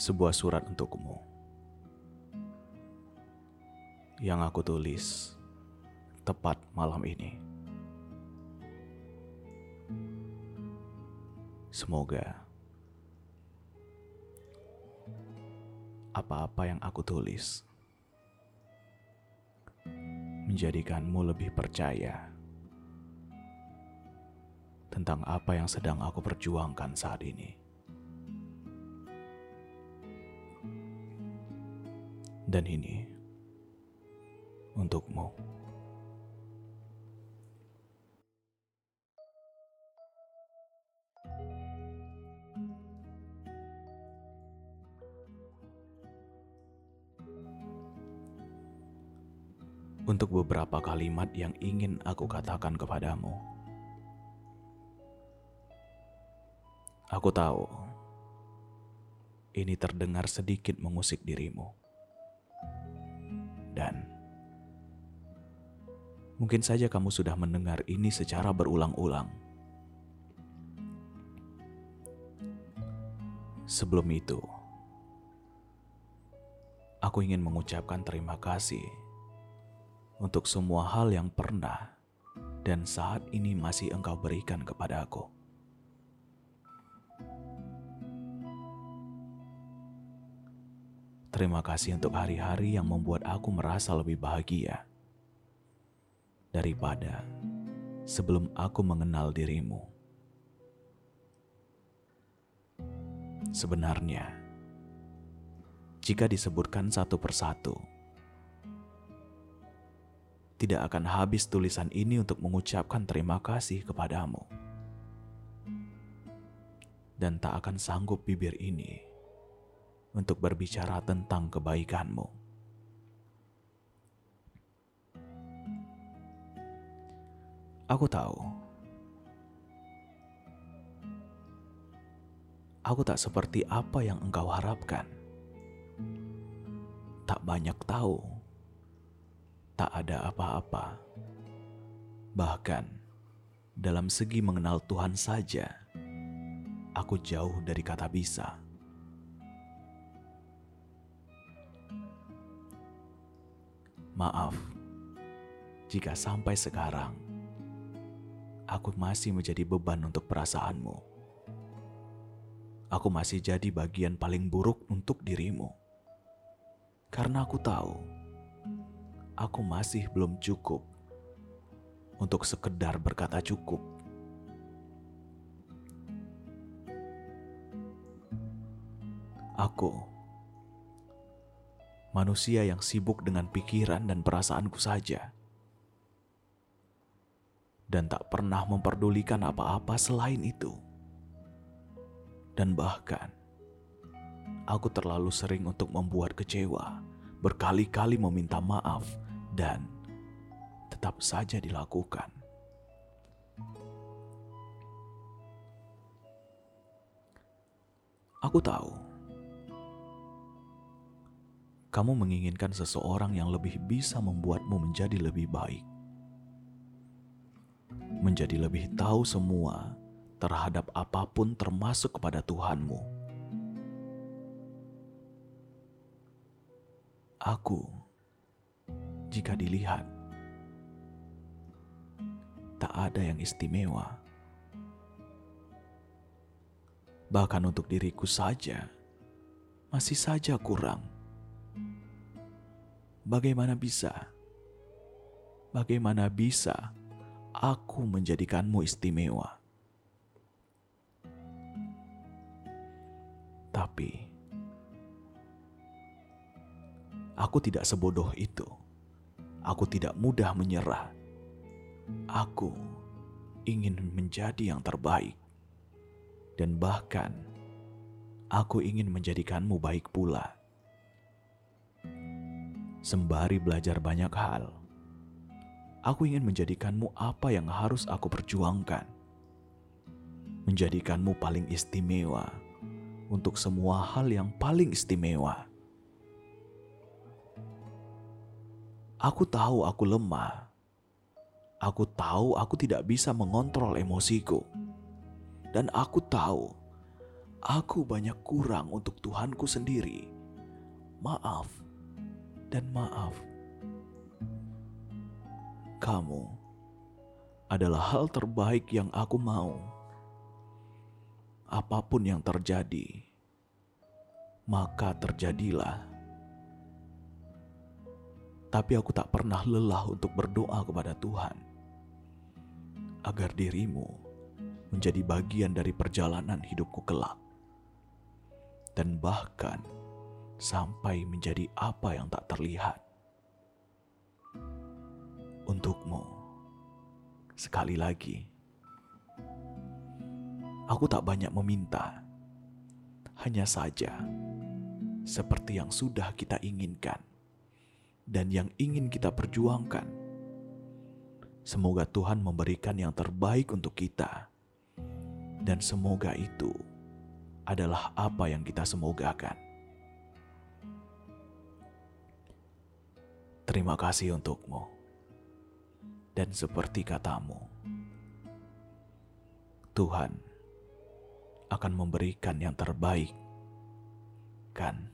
sebuah surat untukmu yang aku tulis tepat malam ini. Semoga apa-apa yang aku tulis menjadikanmu lebih percaya tentang apa yang sedang aku perjuangkan saat ini. Dan ini untukmu. Untuk beberapa kalimat yang ingin aku katakan kepadamu. Aku tahu ini terdengar sedikit mengusik dirimu. Dan mungkin saja kamu sudah mendengar ini secara berulang-ulang. Sebelum itu, aku ingin mengucapkan terima kasih untuk semua hal yang pernah dan saat ini masih engkau berikan kepada aku. Terima kasih untuk hari-hari yang membuat aku merasa lebih bahagia daripada sebelum aku mengenal dirimu. Sebenarnya, jika disebutkan satu persatu, tidak akan habis tulisan ini untuk mengucapkan terima kasih kepadamu, dan tak akan sanggup bibir ini untuk berbicara tentang kebaikanmu. Aku tahu. Aku tak seperti apa yang engkau harapkan. Tak banyak tahu. Tak ada apa-apa. Bahkan dalam segi mengenal Tuhan saja, aku jauh dari kata bisa. Maaf jika sampai sekarang aku masih menjadi beban untuk perasaanmu. Aku masih jadi bagian paling buruk untuk dirimu. Karena aku tahu aku masih belum cukup untuk sekedar berkata cukup. Aku manusia yang sibuk dengan pikiran dan perasaanku saja, dan tak pernah memperdulikan apa-apa selain itu. Dan bahkan, aku terlalu sering untuk membuat kecewa, berkali-kali meminta maaf, dan tetap saja dilakukan. Aku tahu kamu menginginkan seseorang yang lebih bisa membuatmu menjadi lebih baik, menjadi lebih tahu semua terhadap apa pun, termasuk kepada Tuhanmu. Aku, jika dilihat, tak ada yang istimewa. Bahkan untuk diriku saja, masih saja kurang Bagaimana bisa? Bagaimana bisa aku menjadikanmu istimewa? Tapi aku tidak sebodoh itu. Aku tidak mudah menyerah. Aku ingin menjadi yang terbaik, dan bahkan aku ingin menjadikanmu baik pula sembari belajar banyak hal. Aku ingin menjadikanmu apa yang harus aku perjuangkan. Menjadikanmu paling istimewa untuk semua hal yang paling istimewa. Aku tahu aku lemah. Aku tahu aku tidak bisa mengontrol emosiku. Dan aku tahu Aku banyak kurang untuk Tuhanku sendiri. Maaf dan maaf. Kamu adalah hal terbaik yang aku mau. Apa pun yang terjadi, maka terjadilah. Tapi aku tak pernah lelah untuk berdoa kepada Tuhan agar dirimu menjadi bagian dari perjalanan hidupku kelak, dan bahkan sampai menjadi apa yang tak terlihat. Untukmu, sekali lagi, aku tak banyak meminta, hanya saja seperti yang sudah kita inginkan dan yang ingin kita perjuangkan. Semoga Tuhan memberikan yang terbaik untuk kita, dan semoga itu adalah apa yang kita semogakan. Terima kasih untukmu, dan seperti katamu, Tuhan akan memberikan yang terbaik, kan?